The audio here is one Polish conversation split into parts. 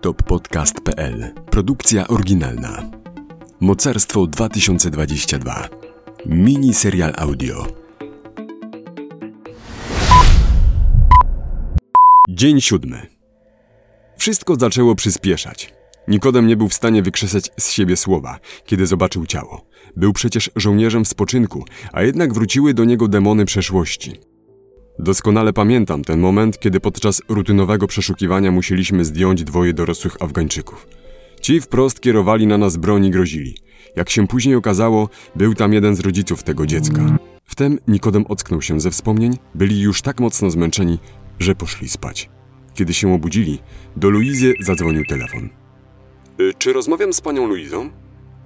toppodcast.pl Produkcja oryginalna. Mocarstwo 2022. Mini serial audio. Dzień siódmy. Wszystko zaczęło przyspieszać. Nikodem nie był w stanie wykrzesać z siebie słowa, kiedy zobaczył ciało. Był przecież żołnierzem spoczynku, a jednak wróciły do niego demony przeszłości. Doskonale pamiętam ten moment, kiedy podczas rutynowego przeszukiwania musieliśmy zdjąć dwoje dorosłych Afgańczyków. Ci wprost kierowali na nas broń i grozili. Jak się później okazało, był tam jeden z rodziców tego dziecka. Wtem Nikodem ocknął się ze wspomnień, byli już tak mocno zmęczeni, że poszli spać. Kiedy się obudzili, do Luizy zadzwonił telefon. Y, czy rozmawiam z panią Luizą?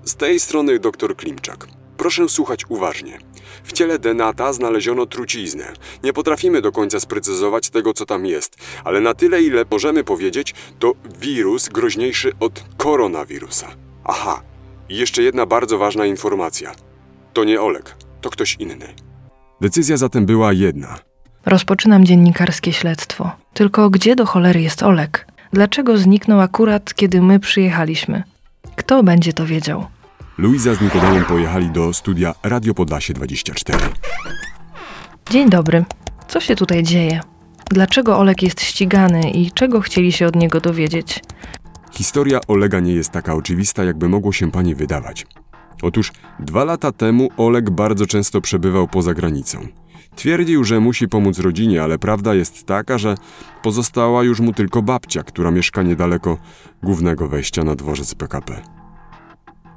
Z tej strony doktor Klimczak. Proszę słuchać uważnie. W ciele Denata znaleziono truciznę. Nie potrafimy do końca sprecyzować tego, co tam jest, ale na tyle, ile możemy powiedzieć, to wirus groźniejszy od koronawirusa. Aha, i jeszcze jedna bardzo ważna informacja. To nie Olek, to ktoś inny. Decyzja zatem była jedna. Rozpoczynam dziennikarskie śledztwo. Tylko gdzie do cholery jest Olek? Dlaczego zniknął akurat, kiedy my przyjechaliśmy? Kto będzie to wiedział? Luiza z Nikodemem pojechali do studia Radio Podlasie 24. Dzień dobry. Co się tutaj dzieje? Dlaczego Olek jest ścigany i czego chcieli się od niego dowiedzieć? Historia Olega nie jest taka oczywista, jakby mogło się pani wydawać. Otóż dwa lata temu Oleg bardzo często przebywał poza granicą. Twierdził, że musi pomóc rodzinie, ale prawda jest taka, że pozostała już mu tylko babcia, która mieszka niedaleko głównego wejścia na dworzec PKP.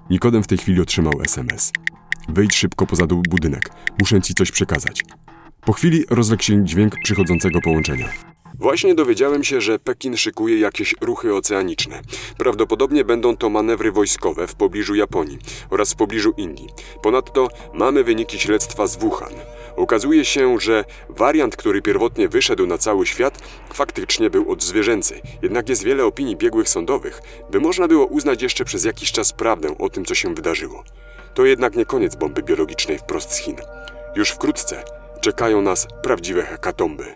Nikodem w tej chwili otrzymał SMS. Wyjdź szybko poza budynek. Muszę ci coś przekazać. Po chwili rozległ się dźwięk przychodzącego połączenia. Właśnie dowiedziałem się, że Pekin szykuje jakieś ruchy oceaniczne. Prawdopodobnie będą to manewry wojskowe w pobliżu Japonii oraz w pobliżu Indii. Ponadto mamy wyniki śledztwa z Wuhan. Okazuje się, że wariant, który pierwotnie wyszedł na cały świat, faktycznie był odzwierzęcy. Jednak jest wiele opinii biegłych sądowych, by można było uznać jeszcze przez jakiś czas prawdę o tym, co się wydarzyło. To jednak nie koniec bomby biologicznej wprost z Chin. Już wkrótce czekają nas prawdziwe hekatomby.